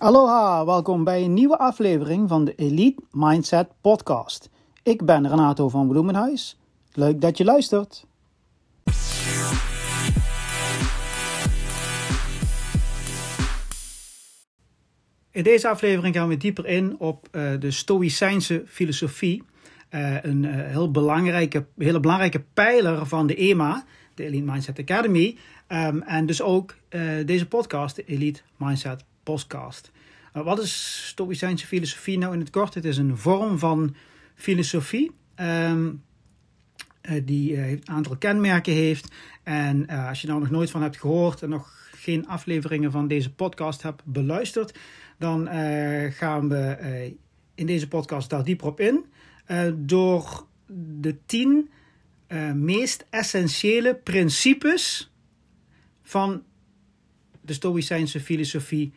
Aloha, welkom bij een nieuwe aflevering van de Elite Mindset Podcast. Ik ben Renato van Bloemenhuis. Leuk dat je luistert. In deze aflevering gaan we dieper in op uh, de Stoïcijnse filosofie. Uh, een uh, heel belangrijke, hele belangrijke pijler van de EMA, de Elite Mindset Academy. Um, en dus ook deze podcast, de Elite Mindset Podcast. wat is Stoïcijnse filosofie nou in het kort? Het is een vorm van filosofie um, die een aantal kenmerken heeft. En als je nou nog nooit van hebt gehoord en nog geen afleveringen van deze podcast hebt beluisterd, dan gaan we in deze podcast daar dieper op in. door de tien meest essentiële principes van de Stoïcijnse filosofie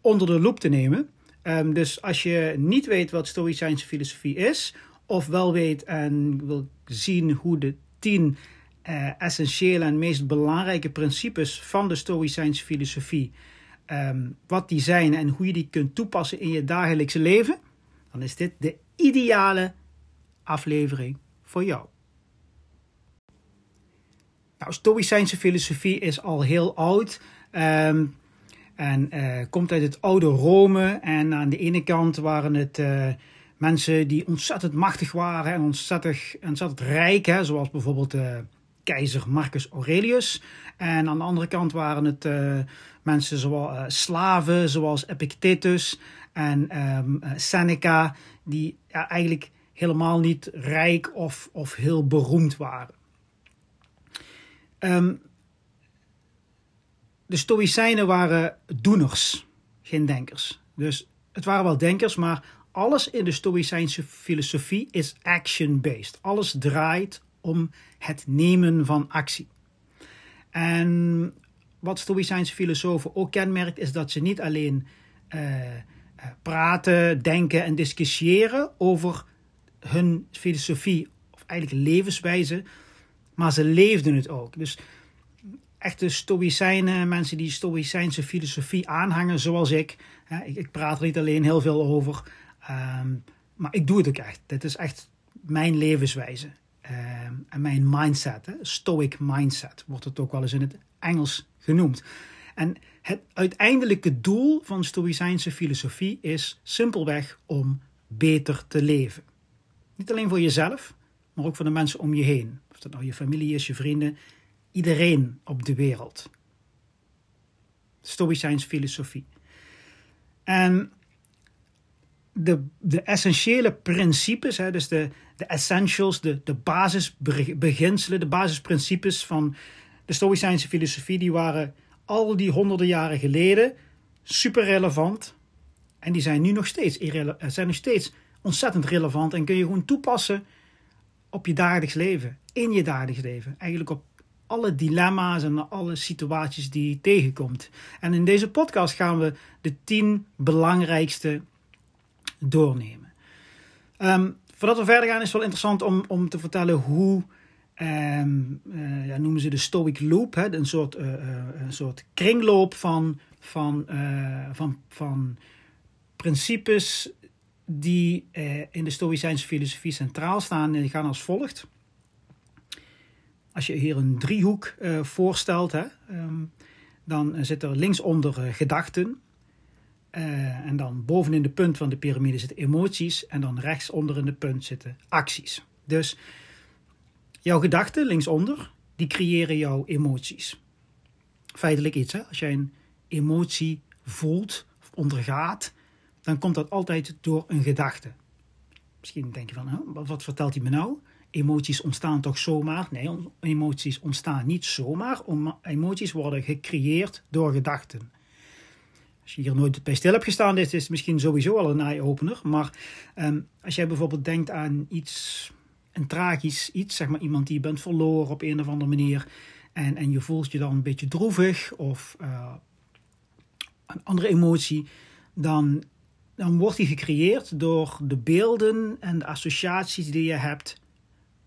onder de loep te nemen. Um, dus als je niet weet wat Stoïcijnse filosofie is, of wel weet en wil zien hoe de tien uh, essentiële en meest belangrijke principes van de Stoïcijnse filosofie, um, wat die zijn en hoe je die kunt toepassen in je dagelijkse leven, dan is dit de ideale aflevering voor jou. Nou, Stoïcijnse filosofie is al heel oud. Um, en uh, komt uit het oude Rome. En aan de ene kant waren het uh, mensen die ontzettend machtig waren en ontzettend, ontzettend rijk, hè, zoals bijvoorbeeld uh, keizer Marcus Aurelius. En aan de andere kant waren het mensen zoals slaven, zoals Epictetus en um, Seneca, die eigenlijk helemaal niet rijk of, of heel beroemd waren. Um, de Stoïcijnen waren doeners, geen denkers. Dus het waren wel denkers, maar alles in de Stoïcijnse filosofie is action-based. Alles draait om het nemen van actie. En wat Stoïcijnse filosofen ook kenmerkt, is dat ze niet alleen uh, praten, denken en discussiëren over hun filosofie, of eigenlijk levenswijze, maar ze leefden het ook. Dus echte stoïcijnen, mensen die stoïcijnse filosofie aanhangen, zoals ik. ik, praat er niet alleen heel veel over, um, maar ik doe het ook echt. Dit is echt mijn levenswijze um, en mijn mindset. Stoic mindset wordt het ook wel eens in het Engels genoemd. En het uiteindelijke doel van stoïcijnse filosofie is simpelweg om beter te leven. Niet alleen voor jezelf, maar ook voor de mensen om je heen. Of dat nou je familie is, je vrienden, iedereen op de wereld. Stoïcijns filosofie. En de, de essentiële principes, hè, dus de, de essentials, de, de basisbeginselen, de basisprincipes van de Stoïcijnse filosofie, die waren al die honderden jaren geleden super relevant. En die zijn nu nog steeds, zijn nog steeds ontzettend relevant en kun je gewoon toepassen op je dagelijks leven, in je dagelijks leven. Eigenlijk op alle dilemma's en alle situaties die je tegenkomt. En in deze podcast gaan we de tien belangrijkste doornemen. Um, voordat we verder gaan is het wel interessant om, om te vertellen hoe, um, uh, ja, noemen ze de Stoic Loop, hè, een, soort, uh, een soort kringloop van, van, van, van principes die in de Stoïcijnse filosofie centraal staan. En die gaan als volgt als je hier een driehoek uh, voorstelt, hè, um, dan zit er linksonder uh, gedachten. Uh, en dan bovenin de punt van de piramide zitten emoties. En dan rechtsonder in de punt zitten acties. Dus jouw gedachten linksonder, die creëren jouw emoties. Feitelijk iets, hè? als jij een emotie voelt of ondergaat, dan komt dat altijd door een gedachte. Misschien denk je van, wat vertelt hij me nou? Emoties ontstaan toch zomaar? Nee, emoties ontstaan niet zomaar. Emoties worden gecreëerd door gedachten. Als je hier nooit bij stil hebt gestaan, is het misschien sowieso al een eye-opener. Maar um, als jij bijvoorbeeld denkt aan iets, een tragisch iets, zeg maar iemand die je bent verloren op een of andere manier. En, en je voelt je dan een beetje droevig of uh, een andere emotie. Dan, dan wordt die gecreëerd door de beelden en de associaties die je hebt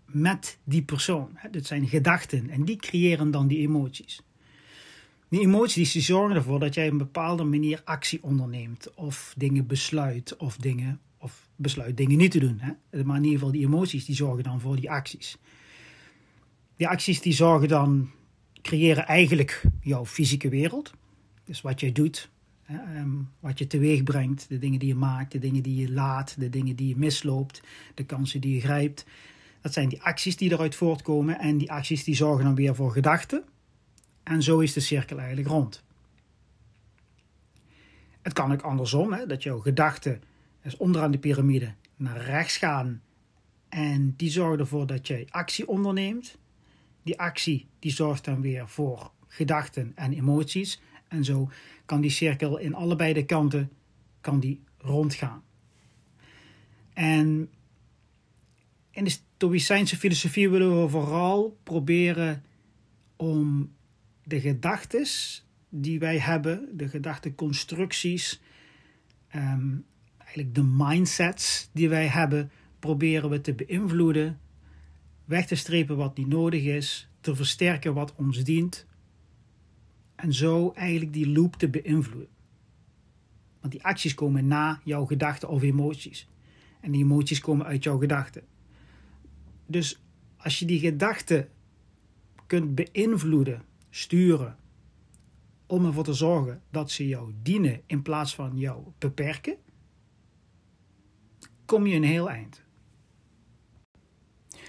met die persoon. Dit zijn gedachten en die creëren dan die emoties. Die emoties die zorgen ervoor dat jij op een bepaalde manier actie onderneemt. Of dingen besluit. Of, dingen, of besluit dingen niet te doen. Maar in ieder geval die emoties die zorgen dan voor die acties. Die acties die zorgen dan, creëren eigenlijk jouw fysieke wereld. Dus wat jij doet, um, wat je teweeg brengt, de dingen die je maakt, de dingen die je laat, de dingen die je misloopt, de kansen die je grijpt. Dat zijn die acties die eruit voortkomen en die acties die zorgen dan weer voor gedachten. En zo is de cirkel eigenlijk rond. Het kan ook andersom, hè, dat jouw gedachten dus onderaan de piramide naar rechts gaan en die zorgen ervoor dat jij actie onderneemt. Die actie die zorgt dan weer voor gedachten en emoties. En zo kan die cirkel in allebei de kanten kan die rondgaan. En in de Stoïcijnse filosofie willen we vooral proberen om de gedachten die wij hebben, de gedachteconstructies, um, eigenlijk de mindsets die wij hebben, proberen we te beïnvloeden, weg te strepen wat niet nodig is, te versterken wat ons dient en zo eigenlijk die loop te beïnvloeden. Want die acties komen na jouw gedachten of emoties. En die emoties komen uit jouw gedachten. Dus als je die gedachten kunt beïnvloeden, sturen, om ervoor te zorgen dat ze jou dienen in plaats van jou beperken, kom je een heel eind.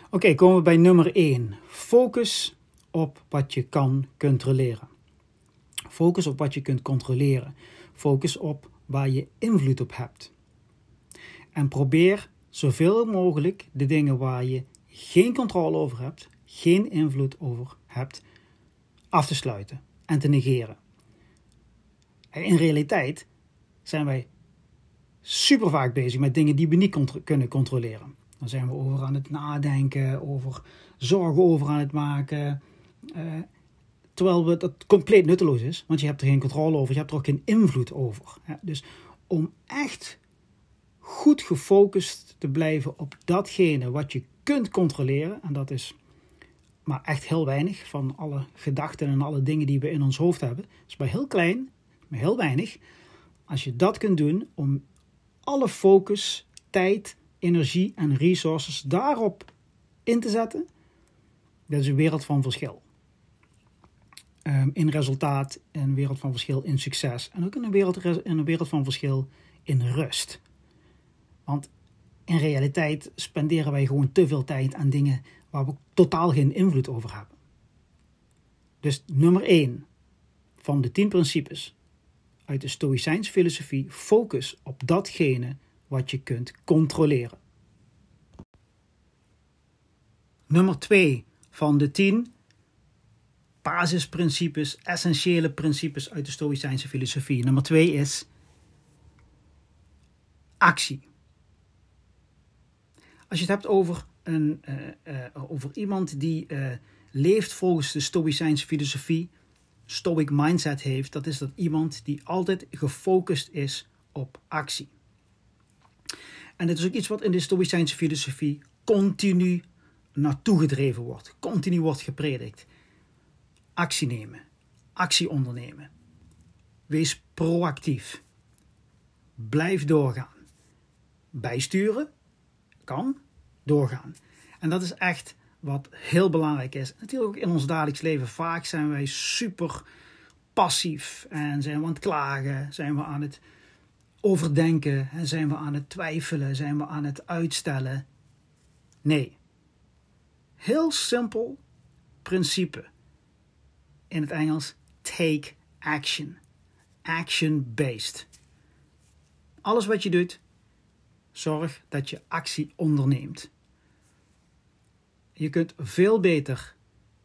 Oké, komen we bij nummer 1. Focus op wat je kan controleren. Focus op wat je kunt controleren. Focus op waar je invloed op hebt. En probeer zoveel mogelijk de dingen waar je geen controle over hebt, geen invloed over hebt, af te sluiten en te negeren. In realiteit zijn wij super vaak bezig met dingen die we niet kunnen controleren. Dan zijn we over aan het nadenken, over zorgen over aan het maken. Uh, terwijl we, dat compleet nutteloos is, want je hebt er geen controle over, je hebt er ook geen invloed over. dus om echt goed gefocust te blijven op datgene wat je kunt controleren, en dat is maar echt heel weinig van alle gedachten en alle dingen die we in ons hoofd hebben, is maar heel klein, maar heel weinig. Als je dat kunt doen om alle focus, tijd, energie en resources daarop in te zetten, dat is een wereld van verschil. Um, in resultaat, een wereld van verschil in succes en ook in een wereld, in een wereld van verschil in rust. Want in realiteit spenderen wij gewoon te veel tijd aan dingen waar we totaal geen invloed over hebben. Dus nummer 1 van de 10 principes uit de Stoïcijns filosofie: focus op datgene wat je kunt controleren. Nummer 2 van de 10 basisprincipes, essentiële principes uit de Stoïcijnse filosofie. Nummer 2 is actie. Als je het hebt over, een, uh, uh, over iemand die uh, leeft volgens de Stoïcijnse filosofie, Stoic mindset heeft, dat is dat iemand die altijd gefocust is op actie. En dit is ook iets wat in de Stoïcijnse filosofie continu naartoe gedreven wordt, continu wordt gepredikt. Actie nemen, actie ondernemen. Wees proactief. Blijf doorgaan. Bijsturen kan doorgaan. En dat is echt wat heel belangrijk is. Natuurlijk ook in ons dagelijks leven. Vaak zijn wij super passief en zijn we aan het klagen, zijn we aan het overdenken, en zijn we aan het twijfelen, zijn we aan het uitstellen. Nee. Heel simpel principe. In het Engels take action. Action-based. Alles wat je doet, zorg dat je actie onderneemt. Je kunt veel beter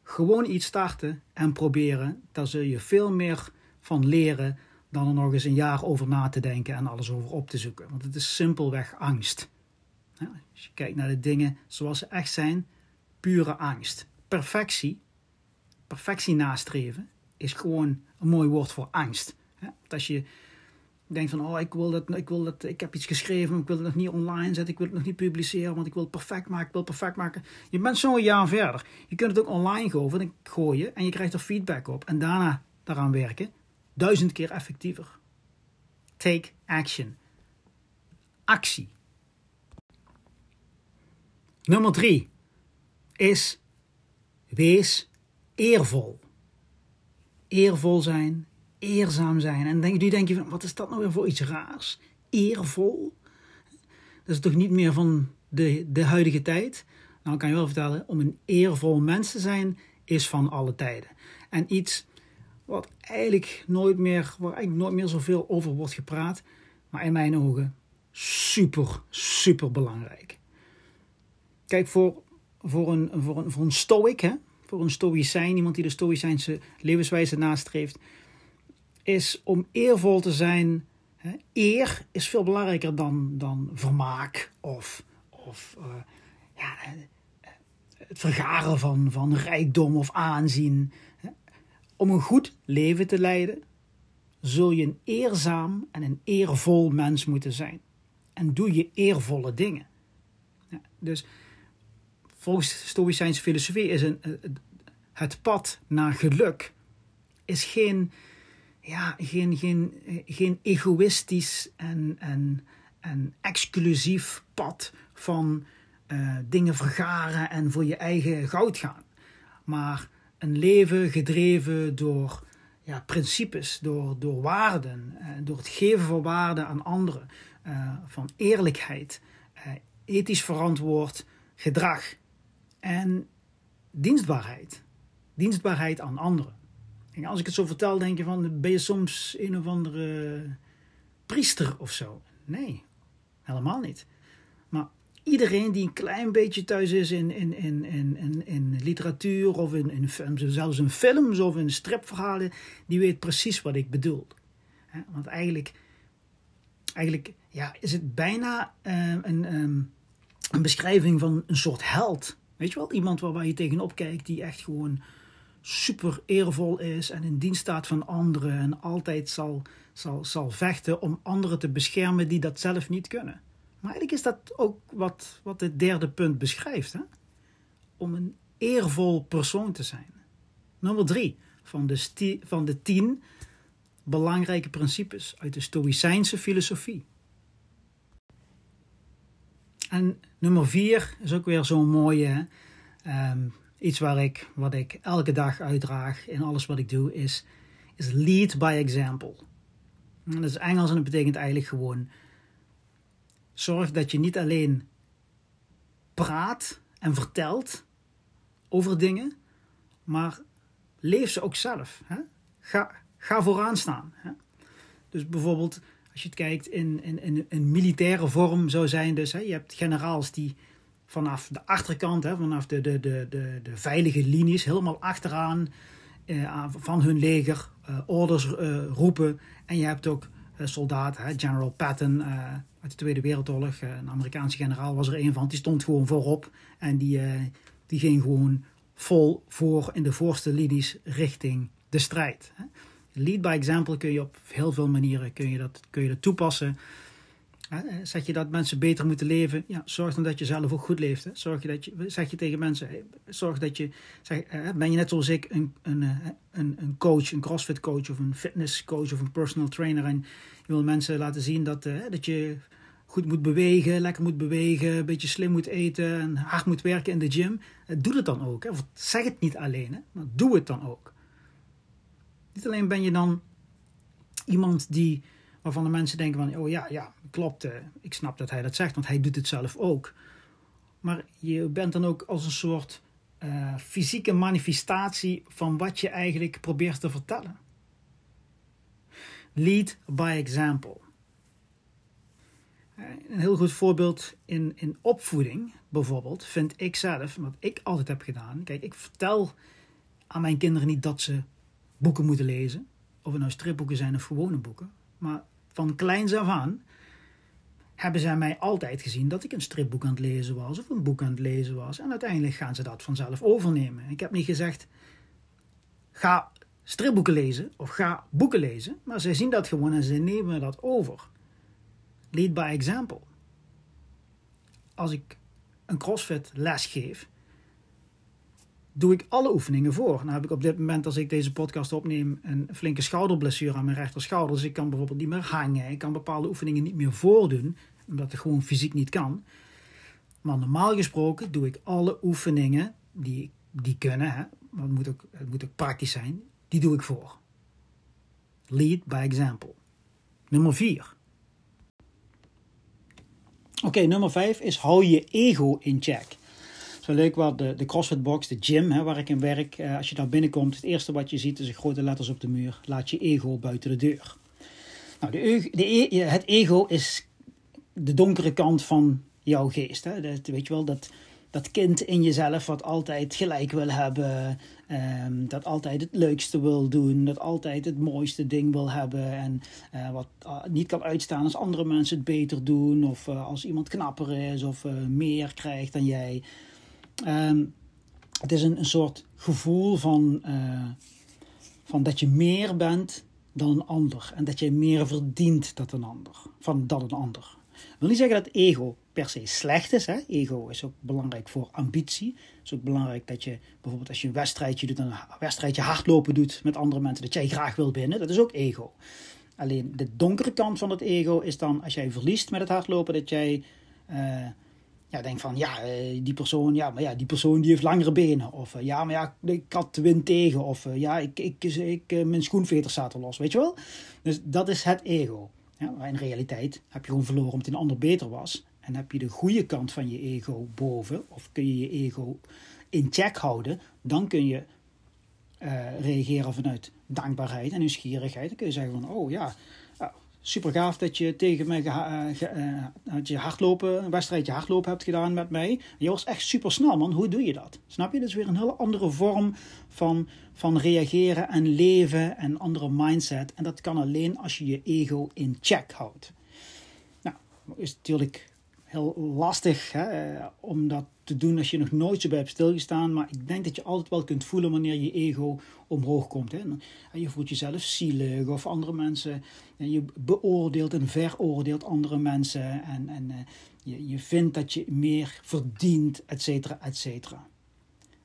gewoon iets starten en proberen. Daar zul je veel meer van leren dan er nog eens een jaar over na te denken en alles over op te zoeken. Want het is simpelweg angst. Als je kijkt naar de dingen zoals ze echt zijn, pure angst. Perfectie, perfectie nastreven, is gewoon een mooi woord voor angst. Als je denkt van, oh, ik wil dat, ik wil dat, ik heb iets geschreven, ik wil het nog niet online zetten, ik wil het nog niet publiceren, want ik wil het perfect maken, ik wil het perfect maken. Je bent zo'n jaar verder. Je kunt het ook online gooien en je krijgt er feedback op. En daarna daaraan werken, duizend keer effectiever. Take action. Actie. Nummer drie is wees eervol. Eervol zijn, eerzaam zijn. En denk, nu denk je van, wat is dat nou weer voor iets raars? Eervol? Dat is toch niet meer van de, de huidige tijd? Nou kan je wel vertellen, om een eervol mens te zijn, is van alle tijden. En iets wat eigenlijk nooit meer, waar eigenlijk nooit meer zoveel over wordt gepraat, maar in mijn ogen super, super belangrijk. Kijk, voor, voor, een, voor, een, voor een stoic, hè, voor een stoïcijn, iemand die de stoïcijnse levenswijze nastreeft, is om eervol te zijn. Eer is veel belangrijker dan, dan vermaak of, of uh, ja, het vergaren van, van rijkdom of aanzien. Om een goed leven te leiden, zul je een eerzaam en een eervol mens moeten zijn. En doe je eervolle dingen. Dus volgens Stoïcijnse filosofie is een, het pad naar geluk is geen, ja, geen, geen, geen egoïstisch en, en, exclusief pad van uh, dingen vergaren en voor je eigen goud gaan. Maar een leven gedreven door ja, principes, door, door waarden, uh, door het geven van waarden aan anderen, uh, van eerlijkheid, ethisch verantwoord gedrag en dienstbaarheid. Dienstbaarheid aan anderen. Als ik het zo vertel, denk je van, ben je soms een of andere priester of zo? Nee, helemaal niet. Maar iedereen die een klein beetje thuis is in, in, in, literatuur of in, zelfs in films of in stripverhalen, die weet precies wat ik bedoel. Want eigenlijk, eigenlijk ja, is het bijna uh, een, um, een beschrijving van een soort held. Weet je wel, iemand waar, waar je tegenop kijkt die echt gewoon super eervol is en in dienst staat van anderen en altijd zal, zal, zal vechten om anderen te beschermen die dat zelf niet kunnen. Maar eigenlijk is dat ook wat, wat het derde punt beschrijft. Hè? Om een eervol persoon te zijn. Nummer drie van de, van de tien belangrijke principes uit de Stoïcijnse filosofie. En nummer vier is ook weer zo'n mooie. Um, iets waar ik, wat ik elke dag uitdraag in alles wat ik doe, is, is lead by example. En dat is Engels en dat betekent eigenlijk gewoon Zorg dat je niet alleen praat en vertelt over dingen, maar leef ze ook zelf. Hè? Ga, ga vooraan staan. Hè? Dus bijvoorbeeld, als je het kijkt in, in, in militaire vorm zou zijn, dus hè, je hebt generaals die vanaf de achterkant, hè, vanaf de, de, de, de, de veilige linies, helemaal achteraan eh, van hun leger uh, orders uh, roepen. En je hebt ook uh, soldaten, General Patton uit de Tweede Wereldoorlog. Eh, een Amerikaanse generaal was er een van. Die stond gewoon voorop. En die, die ging gewoon vol voor in de voorste linies richting de strijd. Lead by example kun je op heel veel manieren kun je dat, kun je dat toepassen. Eh, zeg je dat mensen beter moeten leven? Ja, zorg dan dat je zelf ook goed leeft. Hè. Zorg je dat je, zeg je tegen mensen, zorg dat je, zeg, ben je net zoals ik een, een, een, een coach, een crossfit coach of een fitness coach of een personal trainer en je wil mensen laten zien dat, dat je goed moet bewegen, lekker moet bewegen, een beetje slim moet eten en hard moet werken in de gym. Doe het dan ook. Hè. Zeg het niet alleen, hè, maar doe het dan ook. Niet alleen ben je dan iemand die, waarvan de mensen denken van, oh ja, ja, klopt, eh, ik snap dat hij dat zegt, want hij doet het zelf ook. Maar je bent dan ook als een soort uh, fysieke manifestatie van wat je eigenlijk probeert te vertellen. Lead by example. Een heel goed voorbeeld in, in opvoeding, bijvoorbeeld, vind ik zelf, wat ik altijd heb gedaan. Kijk, ik vertel aan mijn kinderen niet dat ze boeken moeten lezen. Of het nou stripboeken zijn of gewone boeken. Maar van kleins af aan hebben zij mij altijd gezien dat ik een stripboek aan het lezen was of een boek aan het lezen was. En uiteindelijk gaan ze dat vanzelf overnemen. Ik heb niet gezegd, ga stripboeken lezen of ga boeken lezen. Maar zij zien dat gewoon en ze nemen dat over. Lead by example. Als ik een CrossFit les geef, doe ik alle oefeningen voor. Nou heb ik op dit moment, als ik deze podcast opneem, een flinke schouderblessure aan mijn rechterschouder. Dus ik kan bijvoorbeeld niet meer hangen. Ik kan bepaalde oefeningen niet meer voordoen, omdat het gewoon fysiek niet kan. Maar normaal gesproken doe ik alle oefeningen die, die kunnen, hè, maar het moet, ook, het moet praktisch zijn, die doe ik voor. Lead by example. Nummer 4. Oké, nummer 5 is hou je ego in check. Leuk wat de, CrossFit Box, de gym hè, waar ik in werk. Eh, als je daar binnenkomt, het eerste wat je ziet is een grote letters op de muur. Laat je ego buiten de deur. Nou, de, de, e, het ego is de donkere kant van jouw geest. Hè? Dat, weet je wel, dat, dat kind in jezelf wat altijd gelijk wil hebben, um, dat altijd het leukste wil doen, dat altijd het mooiste ding wil hebben en uh, wat uh, niet kan uitstaan als andere mensen het beter doen of uh, als iemand knapper is of meer krijgt dan jij. Um, het is een, een soort gevoel van, van dat je meer bent dan een ander en dat je meer verdient dan een ander, van dan een ander. Ik wil niet zeggen dat ego per se slecht is. Hè? Ego is ook belangrijk voor ambitie. Het is ook belangrijk dat je bijvoorbeeld als je een wedstrijdje doet, een wedstrijdje hardlopen doet met andere mensen, dat jij graag wil winnen. Dat is ook ego. Alleen de donkere kant van het ego is dan als jij verliest met het hardlopen, dat jij uh, ja, denkt van ja, uh, die persoon, ja, maar ja, die persoon die heeft langere benen. Of uh, ja, maar ja, ik had de wind tegen. Of ja, ik, ik, ik, mijn schoenveters zaten los, weet je wel? Dus dat is het ego. Ja, maar in realiteit heb je gewoon verloren omdat een ander beter was. En heb je de goede kant van je ego boven, of kun je je ego in check houden, dan kun je reageren vanuit dankbaarheid en nieuwsgierigheid. Dan kun je zeggen van, oh ja, super gaaf dat je tegen mij uh, uh, je hardlopen, een wedstrijdje hardlopen hebt gedaan met mij. Je was echt super snel man, hoe doe je dat? Snap je? Dat is weer een hele andere vorm van, van reageren en leven en andere mindset. En dat kan alleen als je je ego in check houdt. Nou, is natuurlijk heel lastig hè, om dat te doen als je nog nooit zo bij hebt stilgestaan. Maar ik denk dat je altijd wel kunt voelen wanneer je ego omhoog komt. Hè. Je voelt jezelf zielig of andere mensen. Je beoordeelt en veroordeelt andere mensen. En, en eh, je, je vindt dat je meer verdient, et cetera, et cetera.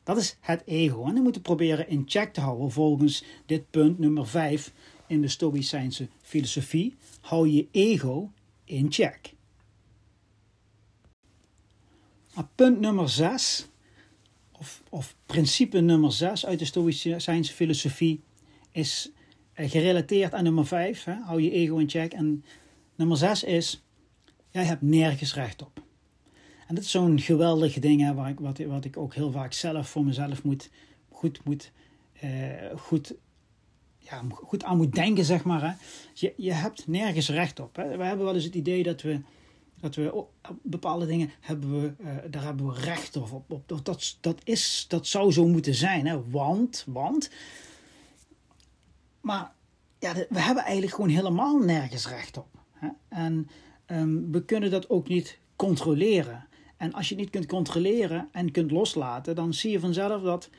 Dat is het ego. En dan moeten we proberen in check te houden volgens dit punt nummer 5 in de Stoïcijnse filosofie. Hou je ego in check. Maar punt nummer 6, of, of principe nummer 6 uit de Stoïcijnse filosofie, is eh, gerelateerd aan nummer 5. Hè? Hou je ego in check. En nummer 6 is, jij hebt nergens recht op. En dat is zo'n geweldig ding hè, waar ik, wat, wat ik ook heel vaak zelf voor mezelf moet, goed, moet, uh, goed, ja, goed aan moet denken, zeg maar. Hè. Je, je hebt nergens recht op. Hè. We hebben wel eens het idee dat we dat we bepaalde dingen hebben we, uh, daar hebben we recht op. op, op dat, dat, is, dat zou zo moeten zijn. Hè? Want, want. Maar ja, we hebben eigenlijk gewoon helemaal nergens recht op. Hè? En um, we kunnen dat ook niet controleren. En als je niet kunt controleren en kunt loslaten, dan zie je vanzelf dat,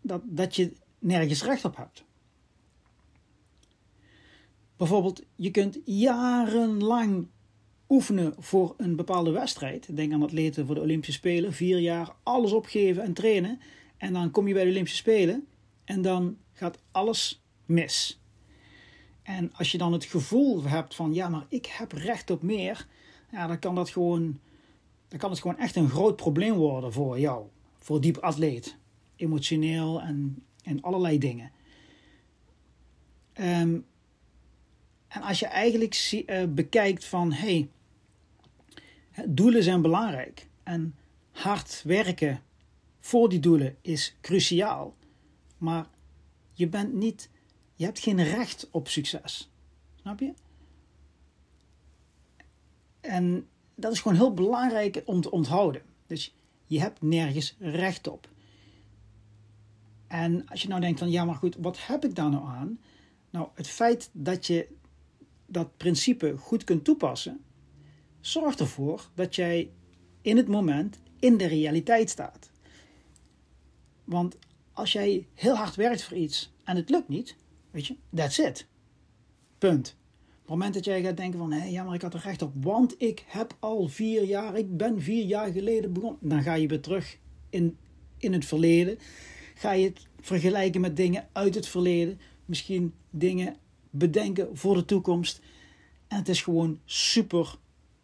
dat, dat je nergens recht op hebt. Bijvoorbeeld, je kunt jarenlang oefenen voor een bepaalde wedstrijd. Denk aan atleten voor de Olympische Spelen. Vier jaar alles opgeven en trainen. En dan kom je bij de Olympische Spelen en dan gaat alles mis. En als je dan het gevoel hebt van ja, maar ik heb recht op meer, ja, dan kan dat gewoon, dan kan het gewoon echt een groot probleem worden voor jou, voor die atleet, emotioneel en, en allerlei dingen. Um, en als je eigenlijk uh, bekijkt van hey, Doelen zijn belangrijk en hard werken voor die doelen is cruciaal. Maar je bent niet, je hebt geen recht op succes. Snap je? En dat is gewoon heel belangrijk om te onthouden. Dus je hebt nergens recht op. En als je nou denkt van ja, maar goed, wat heb ik daar nou aan? Nou, het feit dat je dat principe goed kunt toepassen, Zorg ervoor dat jij in het moment in de realiteit staat. Want als jij heel hard werkt voor iets en het lukt niet, weet je, that's it. Punt. Op het moment dat jij gaat denken van, hé, ja, maar ik had er recht op, want ik heb al vier jaar, ik ben vier jaar geleden begonnen, dan ga je weer terug in in het verleden. Ga je het vergelijken met dingen uit het verleden. Misschien dingen bedenken voor de toekomst. En het is gewoon super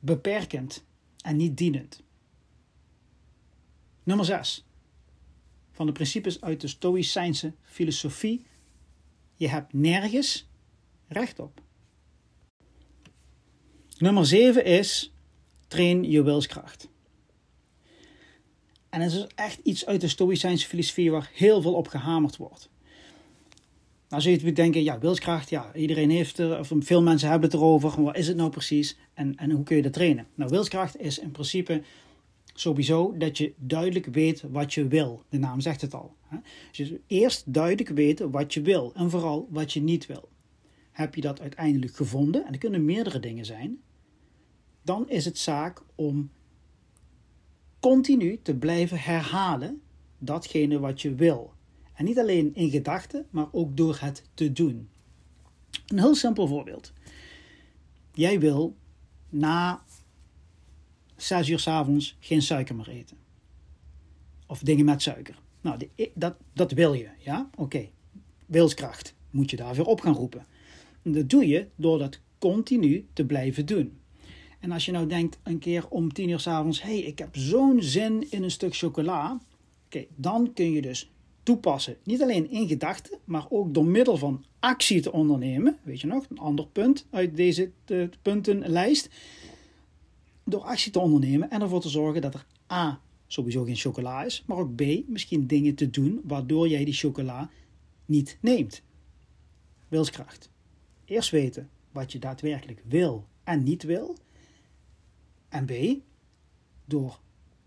beperkend en niet dienend. Nummer 6. Van de principes uit de Stoïcijnse filosofie. Je hebt nergens recht op. Nummer 7 is train je wilskracht. En dat is echt iets uit de Stoïcijnse filosofie waar heel veel op gehamerd wordt. Zul je denken, ja, wilskracht, ja, iedereen heeft er, of veel mensen hebben het erover. Wat is het nou precies en, en hoe kun je dat trainen? Nou, wilskracht is in principe sowieso dat je duidelijk weet wat je wil. De naam zegt het al. Hè? Dus eerst duidelijk weten wat je wil en vooral wat je niet wil. Heb je dat uiteindelijk gevonden, en er kunnen meerdere dingen zijn, dan is het zaak om continu te blijven herhalen datgene wat je wil. En niet alleen in gedachten, maar ook door het te doen. Een heel simpel voorbeeld. Jij wil na 6 uur s avonds geen suiker meer eten. Of dingen met suiker. Nou, dat, dat wil je, ja? Oké. Wilskracht moet je daarvoor op gaan roepen. En dat doe je door dat continu te blijven doen. En als je nou denkt een keer om 10 uur s avonds: hé, hey, ik heb zo'n zin in een stuk chocola. Oké, dan kun je dus toepassen. Niet alleen in gedachten, maar ook door middel van actie te ondernemen. Weet je nog, een ander punt uit deze de puntenlijst. Door actie te ondernemen en ervoor te zorgen dat er A. sowieso geen chocola is, maar ook B. misschien dingen te doen waardoor jij die chocola niet neemt. Wilskracht. Eerst weten wat je daadwerkelijk wil en niet wil. En B. Door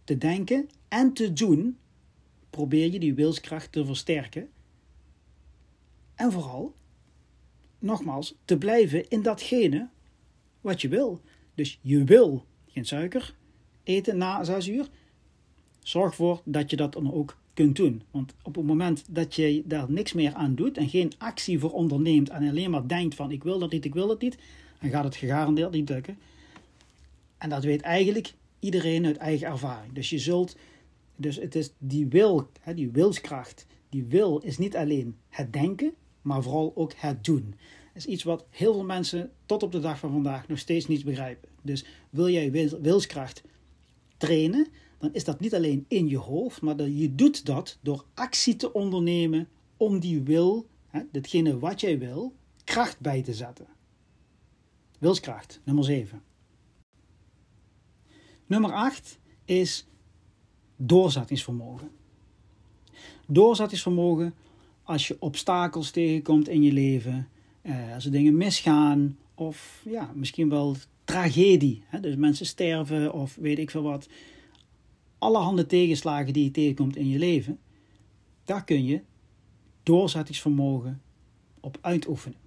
te denken en te doen probeer je die wilskracht te versterken. En vooral, nogmaals, te blijven in datgene wat je wil. Dus je wil geen suiker eten na 6 uur. Zorg ervoor dat je dat dan ook kunt doen. Want op het moment dat je daar niks meer aan doet en geen actie voor onderneemt en alleen maar denkt van ik wil dat niet, ik wil dat niet, dan gaat het gegarandeerd niet lukken. En dat weet eigenlijk iedereen uit eigen ervaring. Dus je zult dus het is die wil, die wilskracht. Die wil is niet alleen het denken, maar vooral ook het doen. Dat is iets wat heel veel mensen tot op de dag van vandaag nog steeds niet begrijpen. Dus wil jij wilskracht trainen, dan is dat niet alleen in je hoofd, maar je doet dat door actie te ondernemen om die wil, datgene wat jij wil, kracht bij te zetten. Wilskracht, nummer 7. Nummer 8 is doorzettingsvermogen. Doorzettingsvermogen als je obstakels tegenkomt in je leven, eh, als er dingen misgaan of ja, misschien wel tragedie. Hè? Dus mensen sterven of weet ik veel wat. Allerhande tegenslagen die je tegenkomt in je leven, daar kun je doorzettingsvermogen op uitoefenen.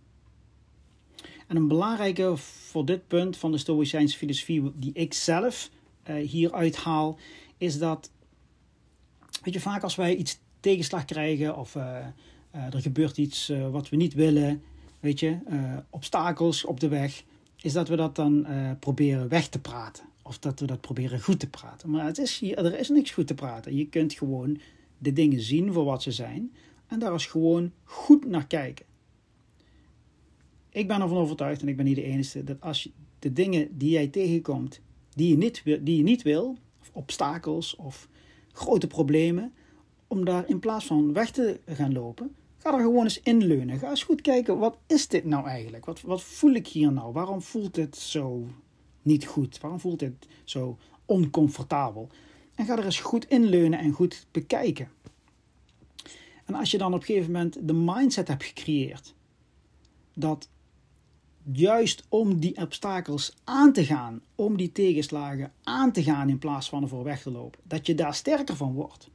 En een belangrijke voor dit punt van de Stoïcijnse filosofie, die ik zelf uh, hieruit haal, is dat Weet je, vaak als wij iets tegenslag krijgen of uh, uh, er gebeurt iets uh, wat we niet willen, weet je, obstakels op de weg, is dat we dat dan proberen weg te praten. Of dat we dat proberen goed te praten. Maar het is er is niks goed te praten. Je kunt gewoon de dingen zien voor wat ze zijn en daar is gewoon goed naar kijken. Ik ben ervan overtuigd, en ik ben niet de enige, dat als je de dingen die jij tegenkomt, die je niet, die je niet wil, of obstakels of grote problemen, om daar in plaats van weg te gaan lopen, ga er gewoon eens inleunen. Ga eens goed kijken, wat is dit nou eigenlijk? Wat, wat voel ik hier nou? Waarom voelt dit zo niet goed? Waarom voelt dit zo oncomfortabel? En ga er eens goed inleunen en goed bekijken. En als je dan op een gegeven moment de mindset hebt gecreëerd dat juist om die obstakels aan te gaan, om die tegenslagen aan te gaan in plaats van ervoor weg te lopen, dat je daar sterker van wordt.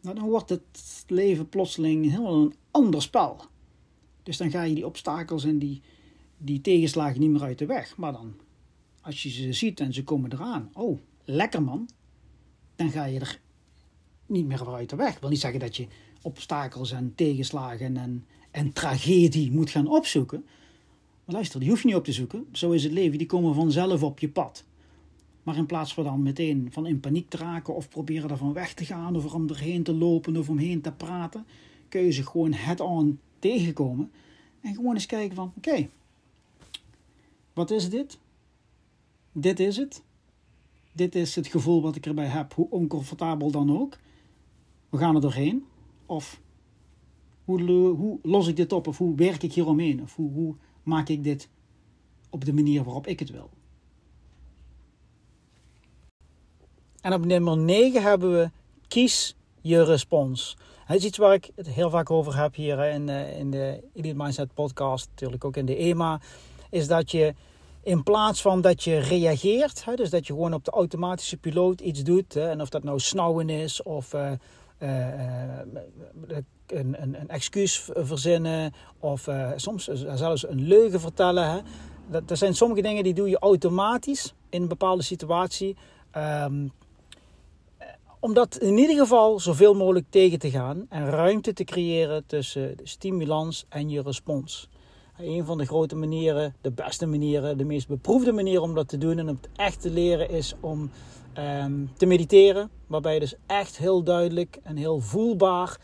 Nou, dan wordt het leven plotseling helemaal een ander spel. Dus dan ga je die obstakels en die, die tegenslagen niet meer uit de weg. Maar dan, als je ze ziet en ze komen eraan, oh, lekker man, dan ga je er niet meer voor uit de weg. Ik wil niet zeggen dat je obstakels en tegenslagen en, en tragedie moet gaan opzoeken luister, die hoef je niet op te zoeken. Zo is het leven, die komen vanzelf op je pad. Maar in plaats van dan meteen van in paniek te raken of proberen ervan weg te gaan of om erheen te lopen of omheen te praten, kun je ze gewoon head-on tegenkomen en gewoon eens kijken van oké, wat is dit? Dit is het. Dit is het gevoel wat ik erbij heb, hoe oncomfortabel dan ook. We gaan er doorheen. Of hoe, hoe los ik dit op? Of hoe werk ik hieromheen? Of hoe, hoe maak ik dit op de manier waarop ik het wil? En op nummer 9 hebben we kies je respons. Het is iets waar ik het heel vaak over heb hier in, de, in de Elite Mindset podcast, natuurlijk ook in de EMA, is dat je in plaats van dat je reageert, dus dat je gewoon op de automatische piloot iets doet, en of dat nou snauwen is of uh, een, een, een, excuus verzinnen of soms zelfs een leugen vertellen. Dat, er zijn sommige dingen die doe je automatisch in een bepaalde situatie. Um, om dat in ieder geval zoveel mogelijk tegen te gaan en ruimte te creëren tussen de stimulans en je respons. Een van de grote manieren, de beste manieren, de meest beproefde manier om dat te doen en om het echt te leren is om ehm, te mediteren. Waarbij je dus echt heel duidelijk en heel voelbaar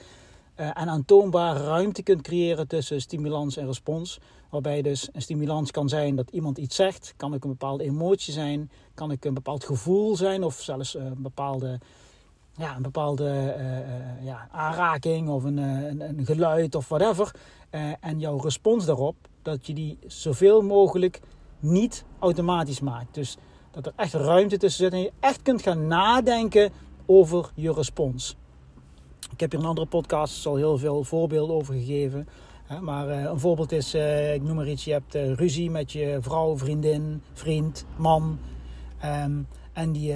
en aantoonbaar ruimte kunt creëren tussen stimulans en respons. Waarbij dus een stimulans kan zijn dat iemand iets zegt, kan ook een bepaalde emotie zijn, kan ook een bepaald gevoel zijn of zelfs een bepaalde ja, een bepaalde uh, ja, aanraking of een, een, geluid of whatever. En jouw respons daarop, dat je die zoveel mogelijk niet automatisch maakt. Dus dat er echt ruimte tussen zit en je echt kunt gaan nadenken over je respons. Ik heb hier een andere podcast al heel veel voorbeelden over gegeven. Maar een voorbeeld is, ik noem maar iets, je hebt ruzie met je vrouw, vriendin, vriend, man. Um, en die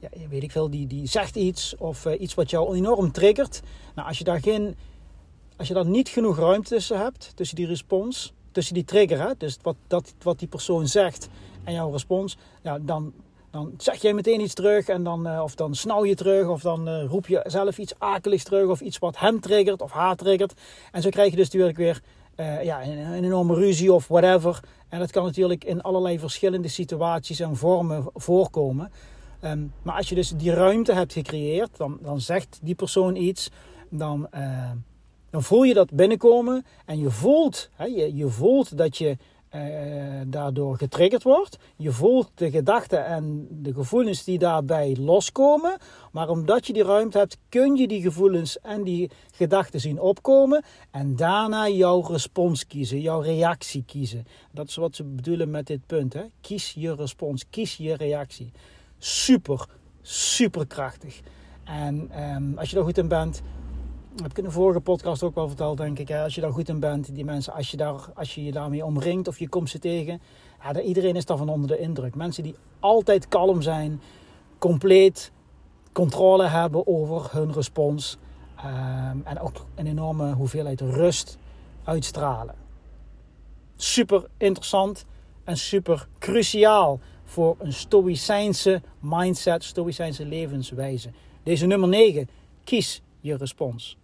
ja, weet ik veel, die, die zegt iets of iets wat jou enorm triggert. Nou, als je daar geen, als je daar niet genoeg ruimte tussen hebt, tussen die respons, tussen die trigger, dus wat, dat, wat die persoon zegt en jouw respons, ja, dan, dan zeg jij meteen iets terug en dan, uh, of dan snauw je terug of dan uh, roep je zelf iets akeligs terug of iets wat hem triggert of haar triggert. En zo krijg je dus natuurlijk weer ja, een, enorme ruzie of whatever. En dat kan natuurlijk in allerlei verschillende situaties en vormen voorkomen. Ehm, maar als je dus die ruimte hebt gecreëerd, dan, dan zegt die persoon iets, dan, dan voel je dat binnenkomen en je voelt, hè, je, je voelt dat je uh, daardoor getriggerd wordt. Je voelt de gedachten en de gevoelens die daarbij loskomen. Maar omdat je die ruimte hebt, kun je die gevoelens en die gedachten zien opkomen. En daarna jouw respons kiezen, jouw reactie kiezen. Dat is wat ze bedoelen met dit punt. Hè? Kies je respons, kies je reactie super, super krachtig. En um, als je daar goed in bent, heb ik in de vorige podcast ook wel verteld, denk ik. Als je daar goed in bent, die mensen, als je, daar, als je je daarmee omringt of je komt ze tegen, ja, iedereen is daarvan onder de indruk. Mensen die altijd kalm zijn, compleet controle hebben over hun respons. Um, en ook een enorme hoeveelheid rust uitstralen. Super interessant en super cruciaal voor een stoïcijnse mindset, stoïcijnse levenswijze. Deze nummer 9, kies je respons.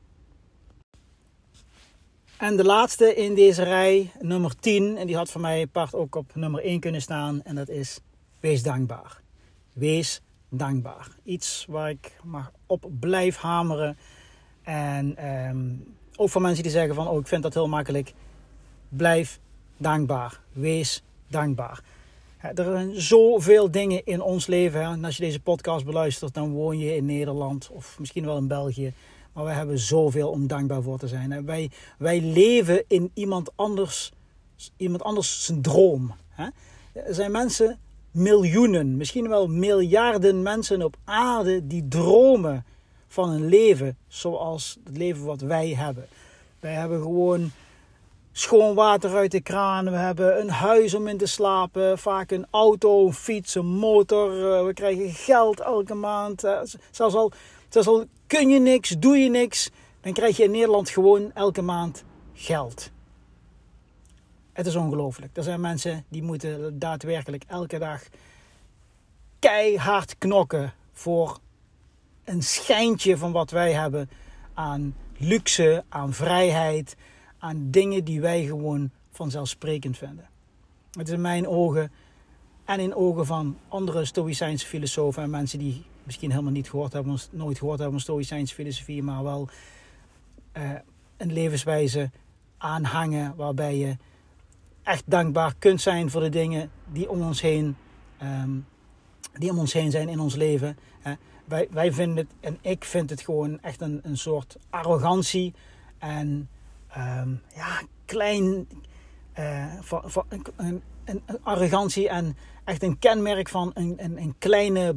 En de laatste in deze rij, nummer 10, en die had voor mij apart ook op nummer 1 kunnen staan, en dat is wees dankbaar. Wees dankbaar. Iets waar ik maar op blijf hameren. En um, ook voor mensen die zeggen van, oh ik vind dat heel makkelijk. Blijf dankbaar. Wees dankbaar. Er zijn zoveel dingen in ons leven. En als je deze podcast beluistert, dan woon je in Nederland of misschien wel in België. Maar wij hebben zoveel om dankbaar voor te zijn. Wij, wij leven in iemand anders, iemand anders zijn droom. Er zijn mensen, miljoenen, misschien wel miljarden mensen op aarde die dromen van een leven zoals het leven wat wij hebben. Wij hebben gewoon schoon water uit de kraan. We hebben een huis om in te slapen. Vaak een auto, een fiets, een motor. Eh, we krijgen geld elke maand. Eh, zelfs al, zelfs al kun je niks, doe je niks. Dan krijg je in Nederland gewoon elke maand geld. Het is ongelooflijk. Er zijn mensen die moeten daadwerkelijk elke dag keihard knokken voor een schijntje van wat wij hebben aan luxe, aan vrijheid, aan dingen die wij gewoon vanzelfsprekend vinden. Het is in mijn ogen en in ogen van andere Stoïcijnse filosofen en mensen die misschien helemaal niet gehoord hebben, nooit gehoord hebben van Stoïcijnse filosofie, maar wel uh, een levenswijze aanhangen waarbij je echt dankbaar kunt zijn voor de dingen die om ons heen, um, die om ons heen zijn in ons leven. Hè. Wij, wij vinden het, en ik vind het gewoon echt een, een soort arrogantie en um, ja, klein, uh, een, een, arrogantie en echt een kenmerk van een, een, een kleine,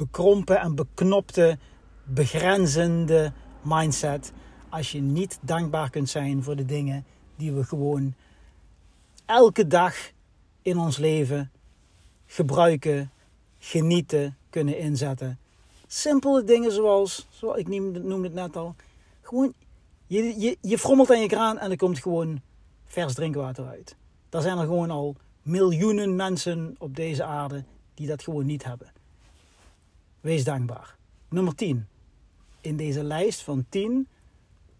bekrompen en beknopte, begrenzende mindset. Als je niet dankbaar kunt zijn voor de dingen die we gewoon elke dag in ons leven gebruiken, genieten, kunnen inzetten. Simpele dingen zoals, zoals ik noemde het net al, gewoon je, je, je frommelt aan je kraan en er komt gewoon vers drinkwater uit. Daar zijn er gewoon al miljoenen mensen op deze aarde die dat gewoon niet hebben. Wees dankbaar. Nummer 10. In deze lijst van 10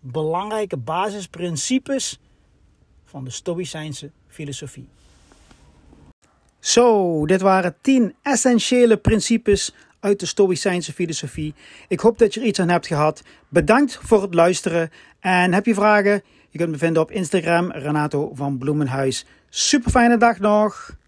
belangrijke basisprincipes van de Stoïcijnse filosofie. Zo, dit waren 10 essentiële principes uit de Stoïcijnse filosofie. Ik hoop dat je er iets aan hebt gehad. Bedankt voor het luisteren. En heb je vragen? Je kunt me vinden op Instagram, Renato van Bloemenhuis. Super fijne dag nog!